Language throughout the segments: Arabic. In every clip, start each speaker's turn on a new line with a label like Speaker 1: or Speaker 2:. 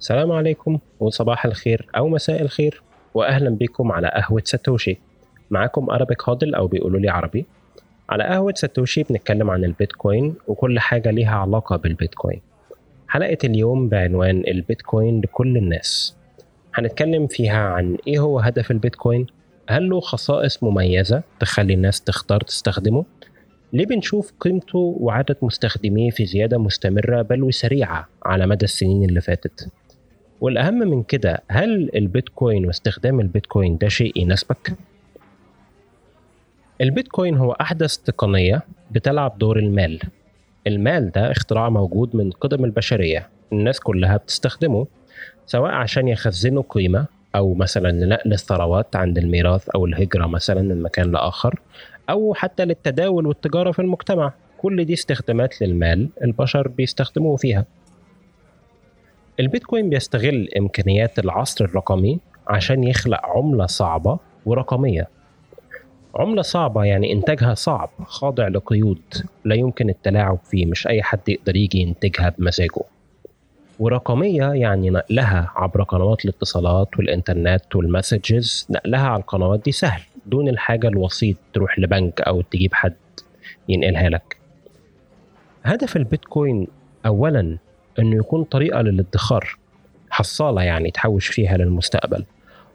Speaker 1: السلام عليكم وصباح الخير أو مساء الخير وأهلا بكم على قهوة ساتوشي. معاكم أرابيك هادل أو بيقولوا لي عربي. على قهوة ساتوشي بنتكلم عن البيتكوين وكل حاجة ليها علاقة بالبيتكوين. حلقة اليوم بعنوان البيتكوين لكل الناس. هنتكلم فيها عن إيه هو هدف البيتكوين؟ هل له خصائص مميزة تخلي الناس تختار تستخدمه؟ ليه بنشوف قيمته وعدد مستخدميه في زيادة مستمرة بل وسريعة على مدى السنين اللي فاتت؟ والأهم من كده هل البيتكوين واستخدام البيتكوين ده شيء يناسبك؟ البيتكوين هو أحدث تقنية بتلعب دور المال. المال ده اختراع موجود من قدم البشرية الناس كلها بتستخدمه سواء عشان يخزنوا قيمة أو مثلا لنقل الثروات عند الميراث أو الهجرة مثلا من مكان لآخر أو حتى للتداول والتجارة في المجتمع. كل دي استخدامات للمال البشر بيستخدموه فيها. البيتكوين بيستغل إمكانيات العصر الرقمي عشان يخلق عملة صعبة ورقمية. عملة صعبة يعني إنتاجها صعب خاضع لقيود لا يمكن التلاعب فيه مش أي حد يقدر يجي ينتجها بمزاجه. ورقمية يعني نقلها عبر قنوات الاتصالات والإنترنت والمسجز نقلها على القنوات دي سهل دون الحاجة الوسيط تروح لبنك أو تجيب حد ينقلها لك. هدف البيتكوين أولا أنه يكون طريقة للادخار حصالة يعني تحوش فيها للمستقبل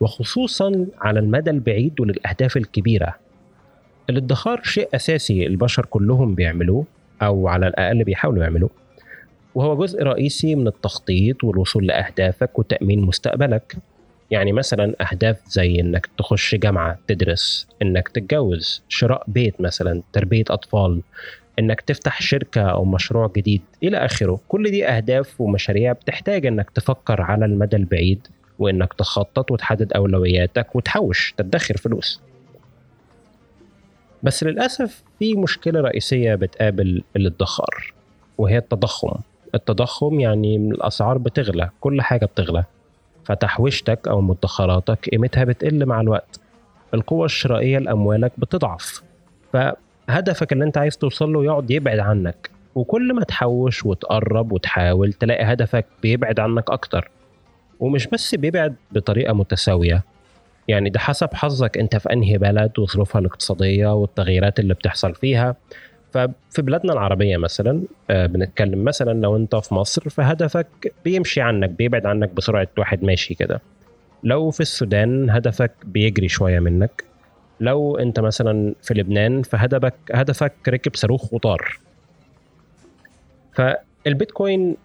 Speaker 1: وخصوصا على المدى البعيد وللأهداف الكبيرة. الادخار شيء أساسي البشر كلهم بيعملوه أو على الأقل بيحاولوا يعملوه وهو جزء رئيسي من التخطيط والوصول لأهدافك وتأمين مستقبلك. يعني مثلا أهداف زي إنك تخش جامعة تدرس إنك تتجوز شراء بيت مثلا تربية أطفال إنك تفتح شركة أو مشروع جديد إلى آخره. كل دي أهداف ومشاريع بتحتاج إنك تفكر على المدى البعيد وإنك تخطط وتحدد أولوياتك وتحوش تدخر فلوس. بس للأسف في مشكلة رئيسية بتقابل الادخار وهي التضخم. التضخم يعني الأسعار بتغلى كل حاجة بتغلى. فتحويشتك أو مدخراتك قيمتها بتقل مع الوقت. القوة الشرائية لأموالك بتضعف. فهدفك اللي أنت عايز توصل له يقعد يبعد عنك. وكل ما تحوش وتقرب وتحاول تلاقي هدفك بيبعد عنك أكتر. ومش بس بيبعد بطريقة متساوية. يعني ده حسب حظك أنت في أنهي بلد وظروفها الاقتصادية والتغييرات اللي بتحصل فيها. ففي بلادنا العربية مثلا آه، بنتكلم مثلا لو أنت في مصر فهدفك بيمشي عنك بيبعد عنك بسرعة واحد ماشي كده. لو في السودان هدفك بيجري شوية منك. لو أنت مثلا في لبنان فهدفك هدفك ركب صاروخ وطار. فالبيتكوين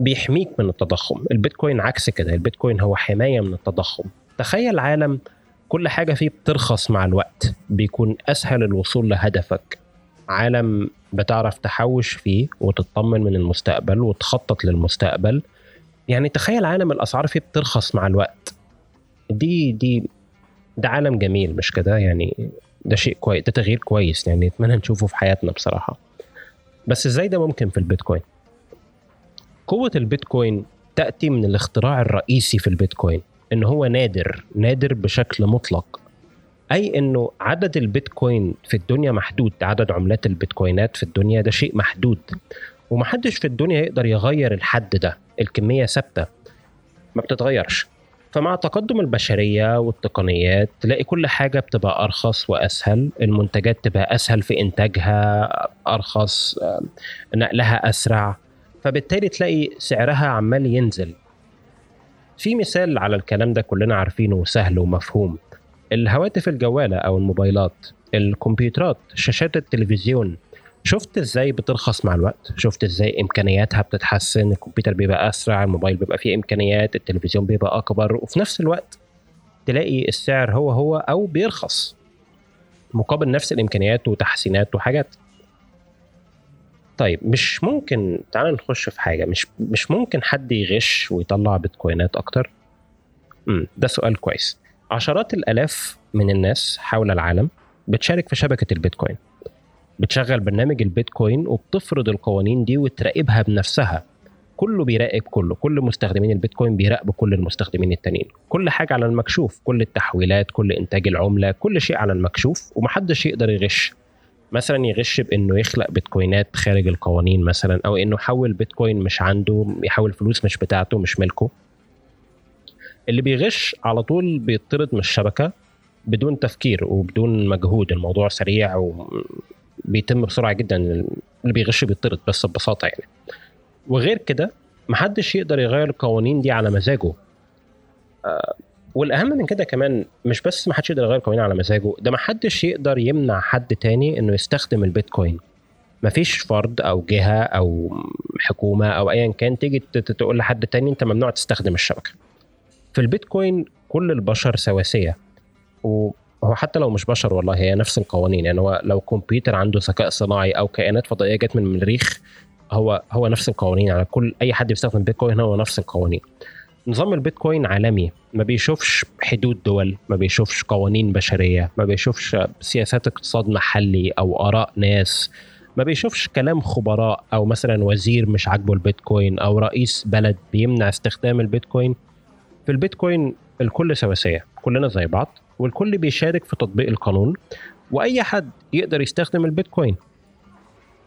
Speaker 1: بيحميك من التضخم. البيتكوين عكس كده. البيتكوين هو حماية من التضخم. تخيل عالم كل حاجة فيه بترخص مع الوقت. بيكون أسهل الوصول لهدفك. عالم بتعرف تحوش فيه وتطمن من المستقبل وتخطط للمستقبل. يعني تخيل عالم الأسعار فيه بترخص مع الوقت. دي دي ده عالم جميل مش كده؟ يعني ده شيء كويس ده تغيير كويس يعني نتمنى نشوفه في حياتنا بصراحة. بس إزاي ده ممكن في البيتكوين؟ قوة البيتكوين تأتي من الاختراع الرئيسي في البيتكوين إن هو نادر نادر بشكل مطلق. أي إنه عدد البيتكوين في الدنيا محدود عدد عملات البيتكوينات في الدنيا ده شيء محدود. ومحدش في الدنيا يقدر يغير الحد ده الكمية ثابتة ما بتتغيرش. فمع تقدم البشرية والتقنيات تلاقي كل حاجة بتبقى أرخص وأسهل المنتجات تبقى أسهل في إنتاجها أرخص نقلها أسرع. فبالتالي تلاقي سعرها عمال ينزل. في مثال على الكلام ده كلنا عارفينه وسهل ومفهوم. الهواتف الجوالة أو الموبايلات الكمبيوترات شاشات التلفزيون شفت إزاي بترخص مع الوقت؟ شفت إزاي إمكانياتها بتتحسن؟ الكمبيوتر بيبقى أسرع الموبايل بيبقى فيه إمكانيات التلفزيون بيبقى أكبر وفي نفس الوقت تلاقي السعر هو هو أو بيرخص مقابل نفس الإمكانيات وتحسينات وحاجات. طيب مش ممكن تعال نخش في حاجة مش مش ممكن حد يغش ويطلع بيتكوينات أكتر؟ امم ده سؤال كويس. عشرات الألاف من الناس حول العالم بتشارك في شبكة البيتكوين. بتشغل برنامج البيتكوين وبتفرض القوانين دي وتراقبها بنفسها. كله بيراقب كله. كل مستخدمين البيتكوين بيراقبوا كل المستخدمين التانيين. كل حاجة على المكشوف. كل التحويلات كل إنتاج العملة كل شيء على المكشوف ومحدش يقدر يغش. مثلا يغش بإنه يخلق بيتكوينات خارج القوانين مثلا أو إنه يحول بيتكوين مش عنده يحول فلوس مش بتاعته مش ملكه. اللي بيغش على طول بيطرد من الشبكة بدون تفكير وبدون مجهود. الموضوع سريع وبيتم بسرعة جدا. اللي بيغش بيطرد بس ببساطة يعني. وغير كده محدش يقدر يغير القوانين دي على مزاجه. آه والأهم من كده كمان مش بس محدش يقدر يغير القوانين على مزاجه ده محدش يقدر يمنع حد تاني إنه يستخدم البيتكوين. مفيش فرد أو جهة أو حكومة أو ايا كان تيجي تقول لحد تاني أنت ممنوع تستخدم الشبكة. في البيتكوين كل البشر سواسية. وهو حتى لو مش بشر والله هي نفس القوانين. يعني هو لو كمبيوتر عنده ذكاء صناعي أو كائنات فضائية جت من المريخ هو هو نفس القوانين. على يعني كل أي حد بيستخدم بيتكوين هو نفس القوانين. نظام البيتكوين عالمي. ما بيشوفش حدود دول ما بيشوفش قوانين بشرية ما بيشوفش سياسات اقتصاد محلي أو آراء ناس ما بيشوفش كلام خبراء أو مثلا وزير مش عاجبه البيتكوين أو رئيس بلد بيمنع استخدام البيتكوين. في البيتكوين الكل سواسية كلنا زي بعض والكل بيشارك في تطبيق القانون وأي حد يقدر يستخدم البيتكوين.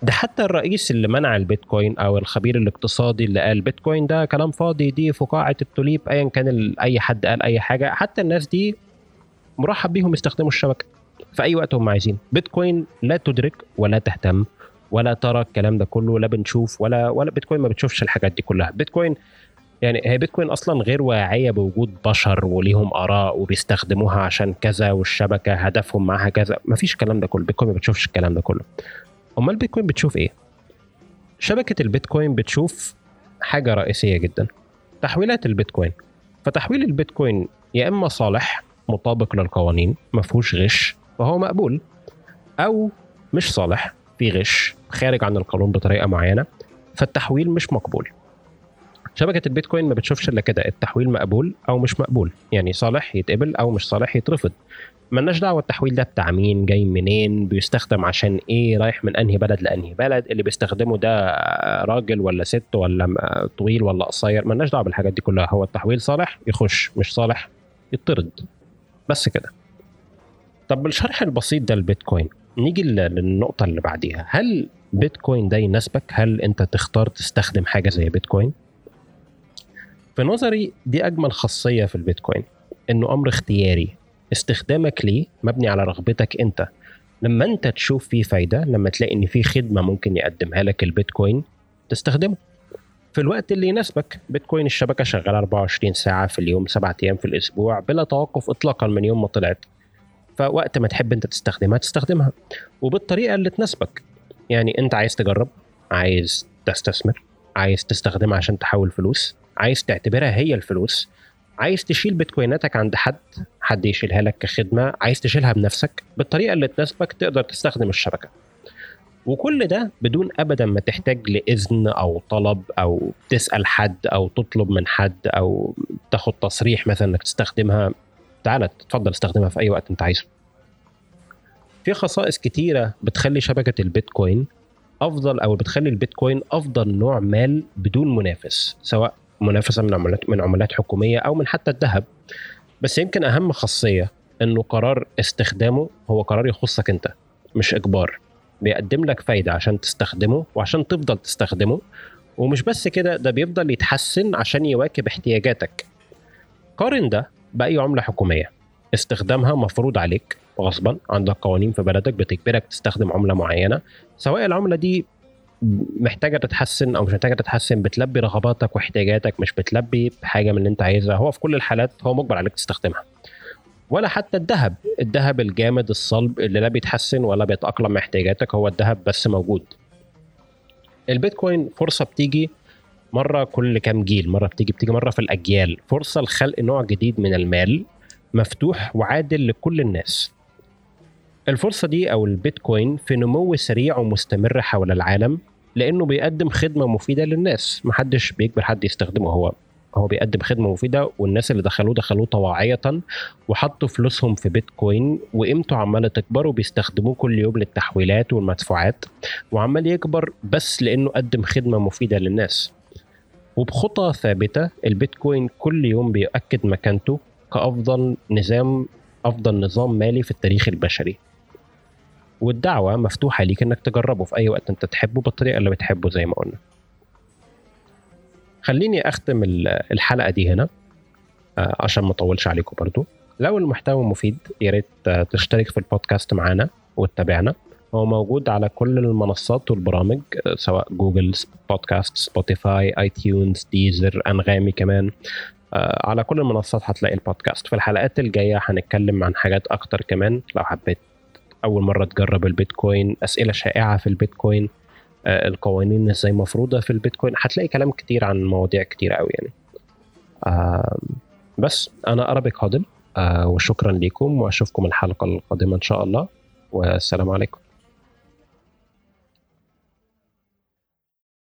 Speaker 1: ده حتى الرئيس اللي منع البيتكوين أو الخبير الاقتصادي اللي قال بيتكوين ده كلام فاضي دي فقاعة التوليب ايا كان أي حد قال أي حاجة حتى الناس دي مرحب بيهم يستخدموا الشبكة في أي وقت هم عايزين. بيتكوين لا تدرك ولا تهتم ولا ترى الكلام ده كله لا بنشوف ولا ولا بيتكوين ما بتشوفش الحاجات دي كلها. بيتكوين يعني هي بيتكوين أصلا غير واعية بوجود بشر وليهم آراء وبيستخدموها عشان كذا والشبكة هدفهم معاها كذا. ما فيش الكلام ده كله. بيتكوين ما بتشوفش الكلام ده كله. أمال البيتكوين بتشوف إيه؟ شبكة البيتكوين بتشوف حاجة رئيسية جدا. تحويلات البيتكوين. فتحويل البيتكوين يا إما صالح مطابق للقوانين ما فيهوش غش فهو مقبول. أو مش صالح في غش خارج عن القانون بطريقة معينة فالتحويل مش مقبول. شبكة البيتكوين ما بتشوفش إلا كده التحويل مقبول أو مش مقبول. يعني صالح يتقبل أو مش صالح يترفض. ملناش دعوة التحويل ده بتاع مين جاي منين بيستخدم عشان إيه رايح من أنهي بلد لأنهي بلد اللي بيستخدمه ده راجل ولا ست ولا طويل ولا قصير. ملناش دعوة بالحاجات دي كلها. هو التحويل صالح يخش مش صالح يطرد. بس كده. طب بالشرح البسيط ده البيتكوين نيجي للنقطة اللي بعديها. هل بيتكوين ده يناسبك؟ هل أنت تختار تستخدم حاجة زي بيتكوين؟ في نظري دي أجمل خاصية في البيتكوين إنه أمر اختياري. استخدامك ليه مبني على رغبتك أنت. لما أنت تشوف فيه فايدة لما تلاقي إن في خدمة ممكن يقدمها لك البيتكوين تستخدمه. في الوقت اللي يناسبك بيتكوين الشبكة شغالة 24 ساعة في اليوم سبعة أيام في الأسبوع بلا توقف اطلاقا من يوم ما طلعت. فوقت ما تحب أنت تستخدمها تستخدمها. وبالطريقة اللي تناسبك. يعني أنت عايز تجرب عايز تستثمر عايز تستخدمها عشان تحول فلوس. عايز تعتبرها هي الفلوس عايز تشيل بيتكويناتك عند حد حد يشيلها لك كخدمة عايز تشيلها بنفسك بالطريقة اللي تناسبك تقدر تستخدم الشبكة. وكل ده بدون ابدا ما تحتاج لإذن أو طلب أو تسأل حد أو تطلب من حد أو تاخد تصريح مثلا إنك تستخدمها. تعالى تفضل استخدمها في أي وقت أنت عايزه. في خصائص كتيرة بتخلي شبكة البيتكوين أفضل أو بتخلي البيتكوين أفضل نوع مال بدون منافس سواء منافسة من عملات من عملات حكومية أو من حتى الذهب. بس يمكن أهم خاصية إنه قرار استخدامه هو قرار يخصك أنت مش إجبار. بيقدم لك فايدة عشان تستخدمه وعشان تفضل تستخدمه. ومش بس كده ده بيفضل يتحسن عشان يواكب احتياجاتك. قارن ده بأي عملة حكومية. استخدامها مفروض عليك غصبا عندك قوانين في بلدك بتجبرك تستخدم عملة معينة سواء العملة دي محتاجة تتحسن أو مش محتاجة تتحسن بتلبي رغباتك واحتياجاتك مش بتلبي حاجة من اللي أنت عايزها. هو في كل الحالات هو مجبر عليك تستخدمها. ولا حتى الذهب. الذهب الجامد الصلب اللي لا بيتحسن ولا بيتأقلم مع احتياجاتك هو الذهب بس موجود. البيتكوين فرصة بتيجي مرة كل كام جيل. مرة بتيجي بتيجي مرة في الأجيال. فرصة لخلق نوع جديد من المال مفتوح وعادل لكل الناس. الفرصة دي أو البيتكوين في نمو سريع ومستمر حول العالم لأنه بيقدم خدمة مفيدة للناس. محدش بيجبر حد يستخدمه. هو هو بيقدم خدمة مفيدة والناس اللي دخلوه دخلوه طواعية وحطوا فلوسهم في بيتكوين وقيمته عمالة تكبر وبيستخدموه كل يوم للتحويلات والمدفوعات وعمال يكبر بس لأنه قدم خدمة مفيدة للناس. وبخطى ثابتة البيتكوين كل يوم بيؤكد مكانته كأفضل نظام أفضل نظام مالي في التاريخ البشري. والدعوة مفتوحة ليك إنك تجربه في أي وقت أنت تحبه بالطريقة اللي بتحبه زي ما قلنا. خليني أختم الحلقة دي هنا آه، عشان ما أطولش عليكم برضو. لو المحتوى مفيد يا ريت تشترك في البودكاست معانا وتتابعنا. هو موجود على كل المنصات والبرامج آه، سواء Google Podcasts Spotify iTunes Deezer أنغامي كمان. آه، على كل المنصات هتلاقي البودكاست. في الحلقات الجاية هنتكلم عن حاجات أكتر كمان لو حبيت أول مرة تجرب البيتكوين أسئلة شائعة في البيتكوين آه، القوانين إزاي مفروضة في البيتكوين. هتلاقي كلام كتير عن مواضيع كتير قوي يعني. بس أنا أرابيك هادل وشكرا لكم وأشوفكم الحلقة القادمة إن شاء الله. والسلام عليكم.